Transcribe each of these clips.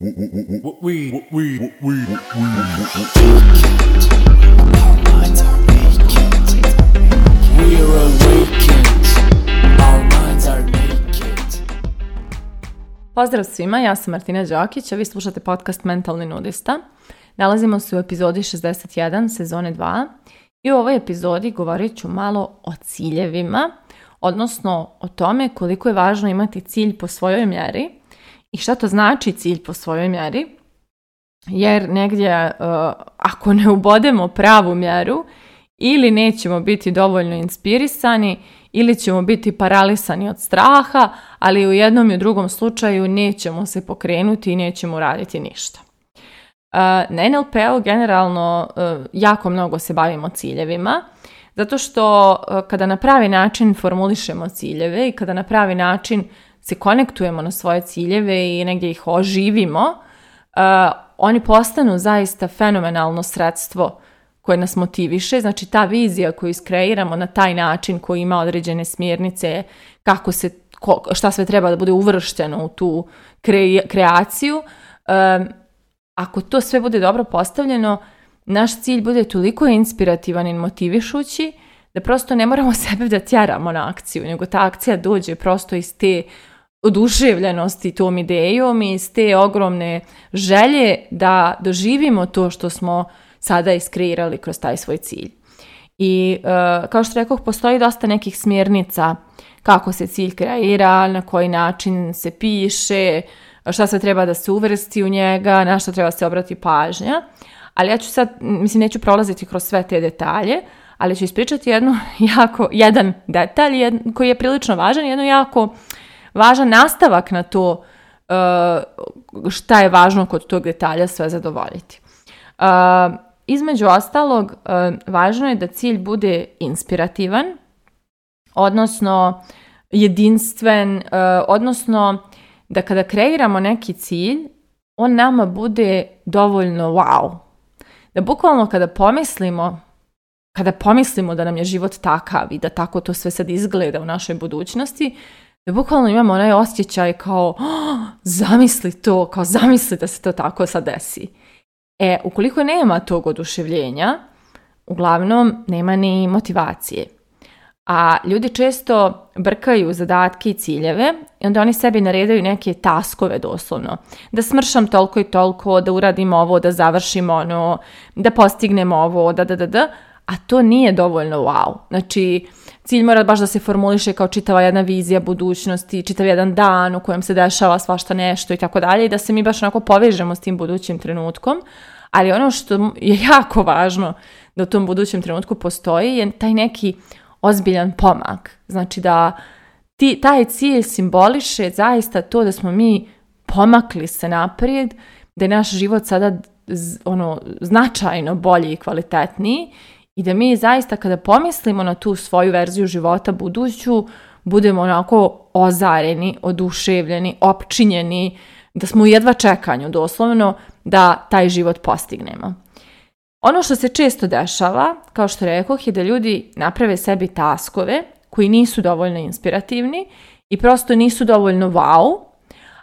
Pozdrav svima, ja sam Martina Đokić, a vi slušate podcast Mentalni nudista. Nalazimo se u epizodi 61 sezone 2 i u ovoj epizodi govorit ću malo o ciljevima, odnosno o tome koliko je važno imati cilj po svojoj mjeri, i šta to znači cilj po svojoj mjeri, jer negdje e, ako ne ubodemo pravu mjeru ili nećemo biti dovoljno inspirisani ili ćemo biti paralisani od straha, ali u jednom i u drugom slučaju nećemo se pokrenuti i nećemo raditi ništa. Uh, na NLP-u generalno e, jako mnogo se bavimo ciljevima, zato što kada na pravi način formulišemo ciljeve i kada na pravi način se konektujemo na svoje ciljeve i negdje ih oživimo, uh, oni postanu zaista fenomenalno sredstvo koje nas motiviše, znači ta vizija koju iskreiramo na taj način koji ima određene smjernice kako se, šta sve treba da bude uvršteno u tu kreaciju, ako to sve bude dobro postavljeno, naš cilj bude toliko inspirativan i motivišući da prosto ne moramo sebe da tjeramo na akciju, nego ta akcija dođe prosto iz te oduševljenosti tom idejom i iz te ogromne želje da doživimo to što smo sada iskreirali kroz taj svoj cilj. I e, kao što rekoh, postoji dosta nekih smjernica kako se cilj kreira, na koji način se piše, šta se treba da se uvrsti u njega, na što treba se obrati pažnja. Ali ja ću sad, mislim, neću prolaziti kroz sve te detalje, ali ću ispričati jako, jedan detalj koji je prilično važan, jedno jako važan nastavak na to uh, šta je važno kod tog detalja sve zadovoljiti. Uh, između ostalog, uh, važno je da cilj bude inspirativan, odnosno jedinstven, uh, odnosno da kada kreiramo neki cilj, on nama bude dovoljno wow. Da bukvalno kada pomislimo kada pomislimo da nam je život takav i da tako to sve sad izgleda u našoj budućnosti, da bukvalno imamo onaj osjećaj kao oh, zamisli to, kao zamisli da se to tako sad desi. E, ukoliko nema tog oduševljenja, uglavnom nema ni motivacije. A ljudi često brkaju zadatke i ciljeve i onda oni sebi naredaju neke taskove doslovno. Da smršam toliko i toliko, da uradim ovo, da završim ono, da postignem ovo, da da da da, a to nije dovoljno wow. Znači, cilj mora baš da se formuliše kao čitava jedna vizija budućnosti, čitav jedan dan u kojem se dešava svašta nešto i tako dalje i da se mi baš onako povežemo s tim budućim trenutkom. Ali ono što je jako važno da u tom budućem trenutku postoji je taj neki ozbiljan pomak. Znači da ti, taj cilj simboliše zaista to da smo mi pomakli se naprijed, da je naš život sada ono značajno bolji i kvalitetniji i da mi zaista kada pomislimo na tu svoju verziju života buduću, budemo onako ozareni, oduševljeni, opčinjeni, da smo u jedva čekanju doslovno da taj život postignemo. Ono što se često dešava, kao što rekoh, je da ljudi naprave sebi taskove koji nisu dovoljno inspirativni i prosto nisu dovoljno wow,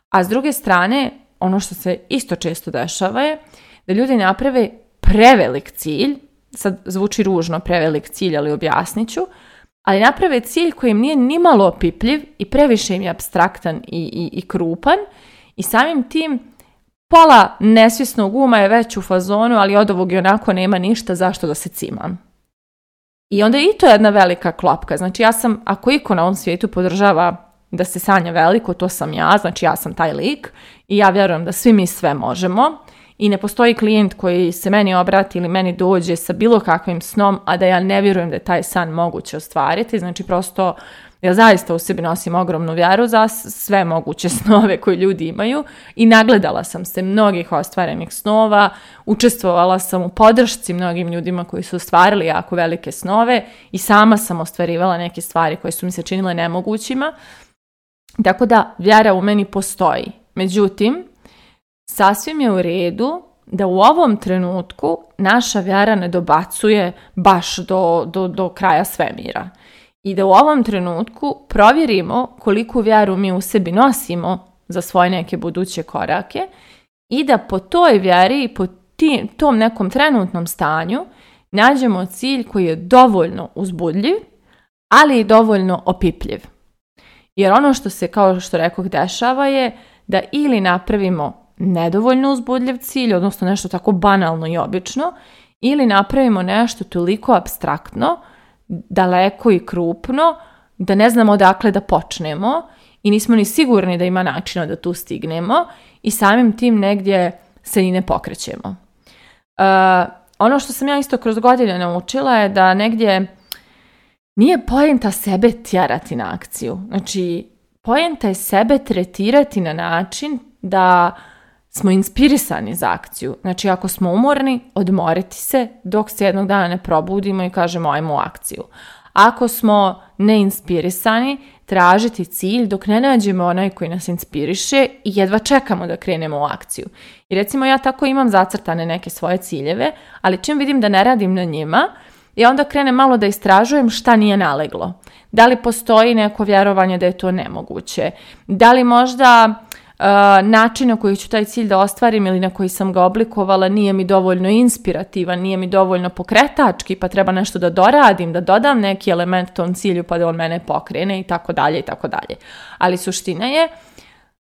a s druge strane, ono što se isto često dešava je da ljudi naprave prevelik cilj sad zvuči ružno prevelik cilj, ali objasnit ću, ali naprave cilj koji im nije nimalo opipljiv i previše im je abstraktan i, i, i krupan i samim tim pola nesvjesnog uma je već u fazonu, ali od ovog i onako nema ništa, zašto da se cima? I onda je i to jedna velika klopka. Znači ja sam, ako iko na ovom svijetu podržava da se sanja veliko, to sam ja, znači ja sam taj lik i ja vjerujem da svi mi sve možemo i ne postoji klijent koji se meni obrati ili meni dođe sa bilo kakvim snom, a da ja ne vjerujem da je taj san moguće ostvariti. Znači prosto ja zaista u sebi nosim ogromnu vjeru za sve moguće snove koje ljudi imaju i nagledala sam se mnogih ostvarenih snova, učestvovala sam u podršci mnogim ljudima koji su ostvarili jako velike snove i sama sam ostvarivala neke stvari koje su mi se činile nemogućima. Tako da vjera u meni postoji. Međutim, Sasvim je u redu da u ovom trenutku naša vjera ne dobacuje baš do, do, do kraja svemira. I da u ovom trenutku provjerimo koliku vjeru mi u sebi nosimo za svoje neke buduće korake i da po toj vjeri i po tim, tom nekom trenutnom stanju nađemo cilj koji je dovoljno uzbudljiv, ali i dovoljno opipljiv. Jer ono što se, kao što rekoh, dešava je da ili napravimo nedovoljno uzbudljiv cilj, odnosno nešto tako banalno i obično, ili napravimo nešto toliko abstraktno, daleko i krupno, da ne znamo odakle da počnemo i nismo ni sigurni da ima načina da tu stignemo i samim tim negdje se i ne pokrećemo. Uh, ono što sam ja isto kroz godine naučila je da negdje nije pojenta sebe tjerati na akciju. Znači, pojenta je sebe tretirati na način da smo inspirisani za akciju. Znači, ako smo umorni, odmoriti se dok se jednog dana ne probudimo i kažemo ajmo u akciju. Ako smo neinspirisani, tražiti cilj dok ne nađemo onaj koji nas inspiriše i jedva čekamo da krenemo u akciju. I recimo ja tako imam zacrtane neke svoje ciljeve, ali čim vidim da ne radim na njima, ja onda krenem malo da istražujem šta nije naleglo. Da li postoji neko vjerovanje da je to nemoguće? Da li možda način na koji ću taj cilj da ostvarim ili na koji sam ga oblikovala nije mi dovoljno inspirativan, nije mi dovoljno pokretački, pa treba nešto da doradim, da dodam neki element tom cilju pa da on mene pokrene i tako dalje i tako dalje. Ali suština je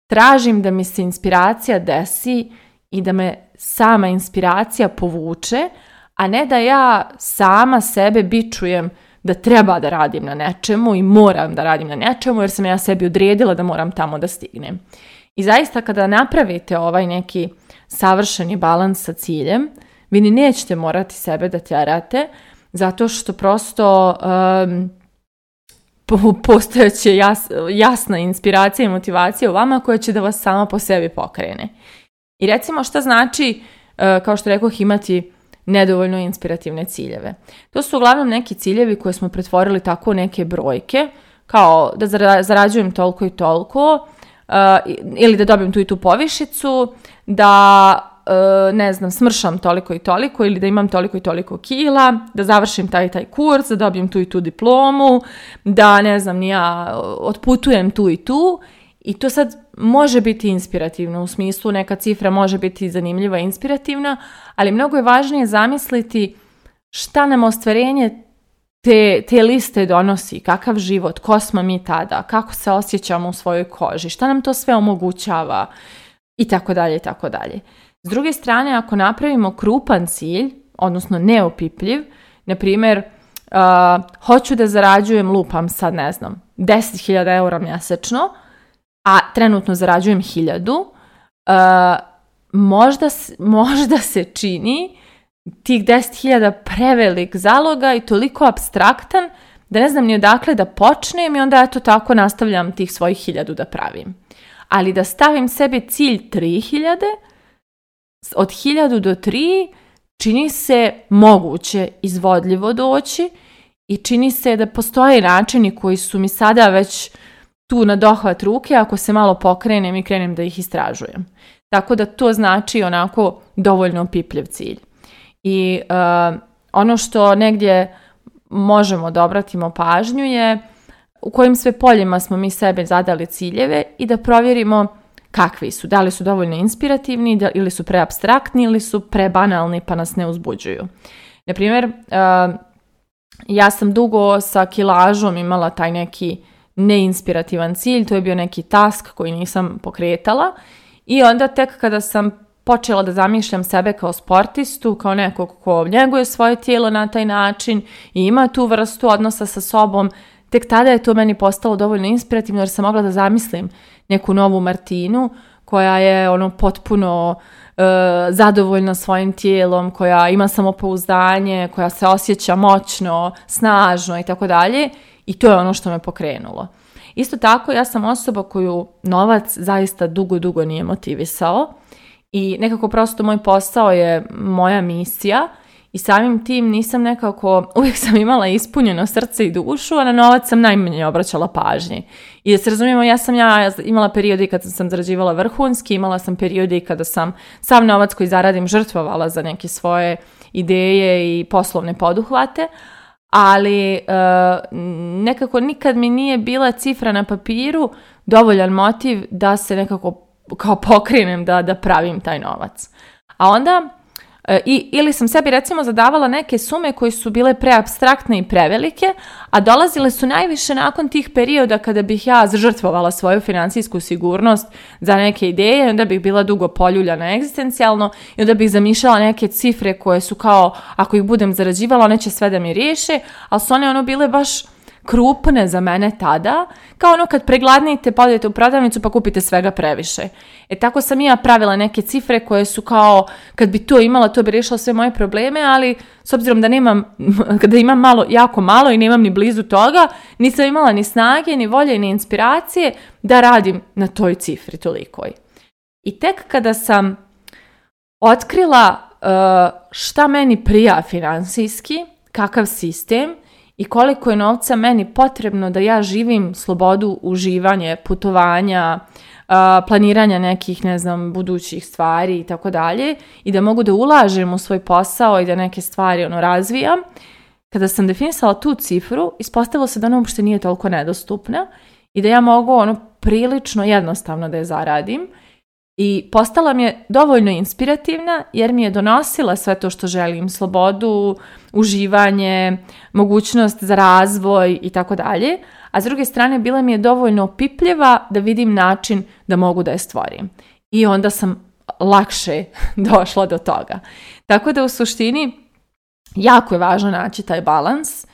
tražim da mi se inspiracija desi i da me sama inspiracija povuče, a ne da ja sama sebe bičujem da treba da radim na nečemu i moram da radim na nečemu jer sam ja sebi odredila da moram tamo da stignem. I zaista kada napravite ovaj neki savršeni balans sa ciljem, vi ni nećete morati sebe da tjerate, zato što prosto um, postojeće jasna inspiracija i motivacija u vama koja će da vas sama po sebi pokrene. I recimo šta znači, e, kao što rekoh, imati nedovoljno inspirativne ciljeve. To su uglavnom neki ciljevi koje smo pretvorili tako u neke brojke, kao da zarađujem toliko i toliko, ili da dobijem tu i tu povišicu, da e, ne znam, smršam toliko i toliko ili da imam toliko i toliko kila, da završim taj i taj kurs, da dobijem tu i tu diplomu, da ne znam, ja otputujem tu i tu i to sad može biti inspirativno, u smislu neka cifra može biti zanimljiva i inspirativna, ali mnogo je važnije zamisliti šta nam ostvarenje te, te liste donosi, kakav život, ko smo mi tada, kako se osjećamo u svojoj koži, šta nam to sve omogućava i tako dalje i tako dalje. S druge strane, ako napravimo krupan cilj, odnosno neopipljiv, na primjer, uh, hoću da zarađujem lupam sad, ne znam, 10.000 eura mjesečno, a trenutno zarađujem 1000, uh, možda, možda se čini tih hiljada prevelik zaloga i toliko abstraktan da ne znam ni odakle da počnem i onda eto tako nastavljam tih svojih hiljadu da pravim. Ali da stavim sebi cilj 3.000, od 1000 do tri čini se moguće izvodljivo doći i čini se da postoje načini koji su mi sada već tu na dohvat ruke ako se malo pokrenem i krenem da ih istražujem. Tako da to znači onako dovoljno pipljev cilj. I uh, ono što negdje možemo da obratimo pažnju je u kojim sve poljima smo mi sebe zadali ciljeve i da provjerimo kakvi su, da li su dovoljno inspirativni da, ili su preabstraktni ili su prebanalni pa nas ne uzbuđuju. Naprimjer, primjer, ja sam dugo sa kilažom imala taj neki neinspirativan cilj, to je bio neki task koji nisam pokretala i onda tek kada sam počela da zamišljam sebe kao sportistu, kao nekog ko njeguje svoje tijelo na taj način i ima tu vrstu odnosa sa sobom, tek tada je to meni postalo dovoljno inspirativno jer sam mogla da zamislim neku novu Martinu koja je ono potpuno e, zadovoljna svojim tijelom, koja ima samopouzdanje, koja se osjeća moćno, snažno i tako dalje i to je ono što me pokrenulo. Isto tako ja sam osoba koju novac zaista dugo dugo nije motivisao i nekako prosto moj posao je moja misija i samim tim nisam nekako, uvijek sam imala ispunjeno srce i dušu, a na novac sam najmanje obraćala pažnje. I da se razumijemo, ja sam ja imala periodi kada sam zarađivala vrhunski, imala sam periodi kada sam sam novac koji zaradim žrtvovala za neke svoje ideje i poslovne poduhvate, ali e, nekako nikad mi nije bila cifra na papiru dovoljan motiv da se nekako kao pokrenem da, da pravim taj novac. A onda e, ili sam sebi recimo zadavala neke sume koje su bile preabstraktne i prevelike, a dolazile su najviše nakon tih perioda kada bih ja zažrtvovala svoju financijsku sigurnost za neke ideje onda bih bila dugo poljuljana egzistencijalno i onda bih zamišljala neke cifre koje su kao, ako ih budem zarađivala, one će sve da mi riješe, ali su one ono bile baš krupne za mene tada, kao ono kad pregladnite, pa u prodavnicu pa kupite svega previše. E tako sam i ja pravila neke cifre koje su kao, kad bi to imala, to bi riješilo sve moje probleme, ali s obzirom da nemam, kada imam malo, jako malo i nemam ni blizu toga, nisam imala ni snage, ni volje, ni inspiracije da radim na toj cifri tolikoj. I tek kada sam otkrila uh, šta meni prija financijski, kakav sistem, i koliko je novca meni potrebno da ja živim slobodu uživanje, putovanja, planiranja nekih, ne znam, budućih stvari i tako dalje i da mogu da ulažem u svoj posao i da neke stvari ono razvijam. Kada sam definisala tu cifru, ispostavilo se da ona uopšte nije toliko nedostupna i da ja mogu ono prilično jednostavno da je zaradim i postala mi je dovoljno inspirativna jer mi je donosila sve to što želim, slobodu, uživanje, mogućnost za razvoj i tako dalje, a s druge strane bila mi je dovoljno opipljiva da vidim način da mogu da je stvorim. I onda sam lakše došla do toga. Tako da u suštini jako je važno naći taj balans,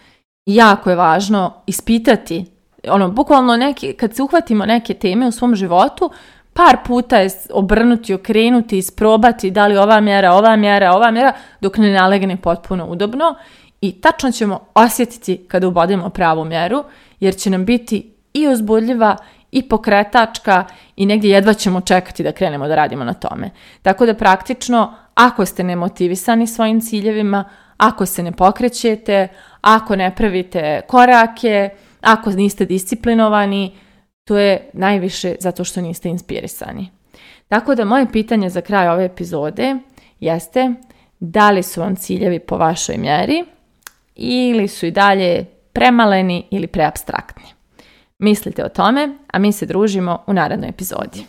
jako je važno ispitati ono, bukvalno neki, kad se uhvatimo neke teme u svom životu, par puta je obrnuti, okrenuti, isprobati da li ova mjera, ova mjera, ova mjera, dok ne nalegne potpuno udobno i tačno ćemo osjetiti kada ubodimo pravu mjeru, jer će nam biti i uzbudljiva i pokretačka i negdje jedva ćemo čekati da krenemo da radimo na tome. Tako da praktično, ako ste nemotivisani svojim ciljevima, ako se ne pokrećete, ako ne pravite korake, ako niste disciplinovani, to je najviše zato što niste inspirisani. Tako da moje pitanje za kraj ove epizode jeste da li su vam ciljevi po vašoj mjeri ili su i dalje premaleni ili preabstraktni. Mislite o tome, a mi se družimo u narednoj epizodi.